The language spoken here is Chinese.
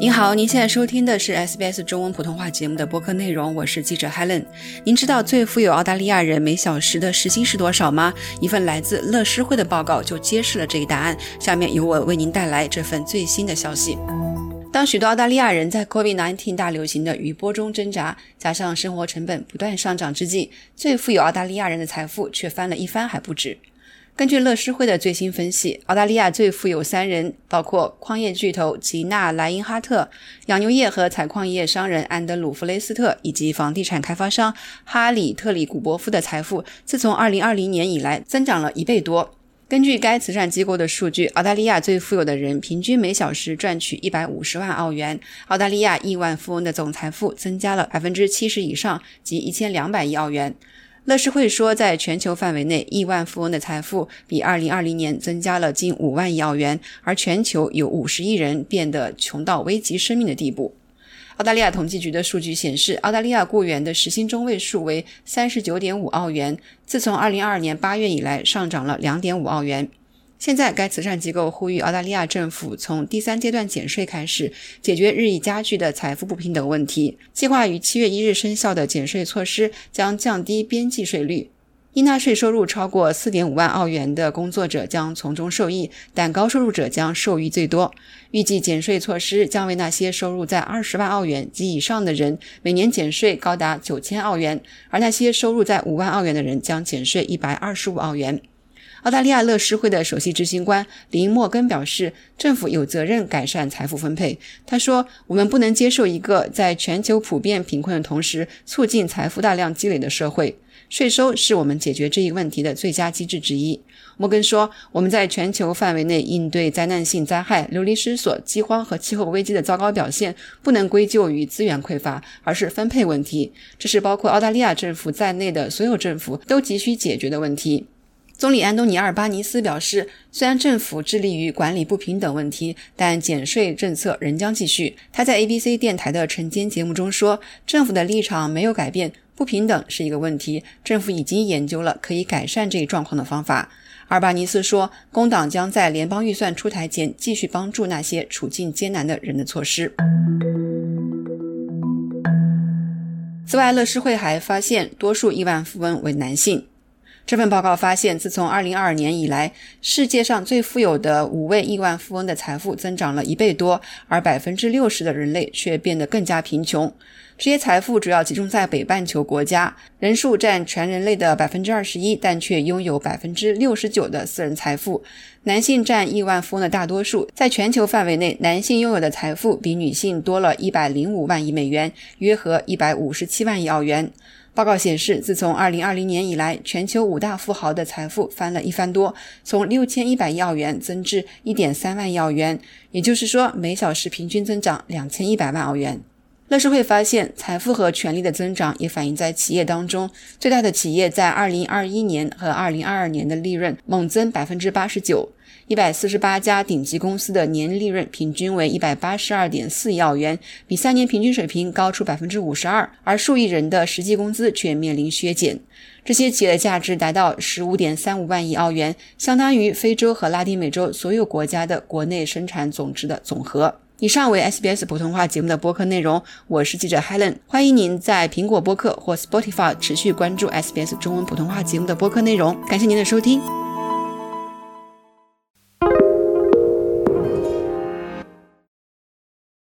您好，您现在收听的是 SBS 中文普通话节目的播客内容，我是记者 Helen。您知道最富有澳大利亚人每小时的时薪是多少吗？一份来自乐施会的报告就揭示了这一答案。下面由我为您带来这份最新的消息。当许多澳大利亚人在 COVID-19 大流行的余波中挣扎，加上生活成本不断上涨之际，最富有澳大利亚人的财富却翻了一番还不止。根据乐施会的最新分析，澳大利亚最富有三人，包括矿业巨头吉纳莱因哈特、养牛业和采矿业商人安德鲁弗雷斯特以及房地产开发商哈里特里古伯夫的财富，自从2020年以来增长了一倍多。根据该慈善机构的数据，澳大利亚最富有的人平均每小时赚取150万澳元，澳大利亚亿万富翁的总财富增加了70%以上，即1200亿澳元。乐视会说，在全球范围内，亿万富翁的财富比2020年增加了近5万亿澳元，而全球有50亿人变得穷到危及生命的地步。澳大利亚统计局的数据显示，澳大利亚雇员的时薪中位数为39.5澳元，自从2022年8月以来上涨了2.5澳元。现在，该慈善机构呼吁澳大利亚政府从第三阶段减税开始，解决日益加剧的财富不平等问题。计划于七月一日生效的减税措施将降低边际税率，应纳税收入超过四点五万澳元的工作者将从中受益，但高收入者将受益最多。预计减税措施将为那些收入在二十万澳元及以上的人每年减税高达九千澳元，而那些收入在五万澳元的人将减税一百二十五澳元。澳大利亚乐施会的首席执行官林莫根表示，政府有责任改善财富分配。他说：“我们不能接受一个在全球普遍贫困的同时，促进财富大量积累的社会。税收是我们解决这一问题的最佳机制之一。”莫根说：“我们在全球范围内应对灾难性灾害、流离失所、饥荒和气候危机的糟糕表现，不能归咎于资源匮乏，而是分配问题。这是包括澳大利亚政府在内的所有政府都急需解决的问题。”总理安东尼·阿尔巴尼斯表示，虽然政府致力于管理不平等问题，但减税政策仍将继续。他在 ABC 电台的晨间节目中说：“政府的立场没有改变，不平等是一个问题，政府已经研究了可以改善这一状况的方法。”阿尔巴尼斯说：“工党将在联邦预算出台前继续帮助那些处境艰难的人的措施。”此外，乐施会还发现，多数亿万富翁为男性。这份报告发现，自从2022年以来，世界上最富有的五位亿万富翁的财富增长了一倍多，而百分之六十的人类却变得更加贫穷。这些财富主要集中在北半球国家，人数占全人类的百分之二十一，但却拥有百分之六十九的私人财富。男性占亿万富翁的大多数，在全球范围内，男性拥有的财富比女性多了一百零五万亿美元，约合一百五十七万亿澳元。报告显示，自从2020年以来，全球五大富豪的财富翻了一番多，从6100亿澳元增至1.3万亿澳元，也就是说，每小时平均增长2100万澳元。乐视会发现，财富和权力的增长也反映在企业当中。最大的企业在2021年和2022年的利润猛增89%。一百四十八家顶级公司的年利润平均为一百八十二点四亿澳元，比三年平均水平高出百分之五十二。而数亿人的实际工资却面临削减。这些企业的价值达到十五点三五万亿澳元，相当于非洲和拉丁美洲所有国家的国内生产总值的总和。以上为 SBS 普通话节目的播客内容，我是记者 Helen，欢迎您在苹果播客或 Spotify 持续关注 SBS 中文普通话节目的播客内容。感谢您的收听。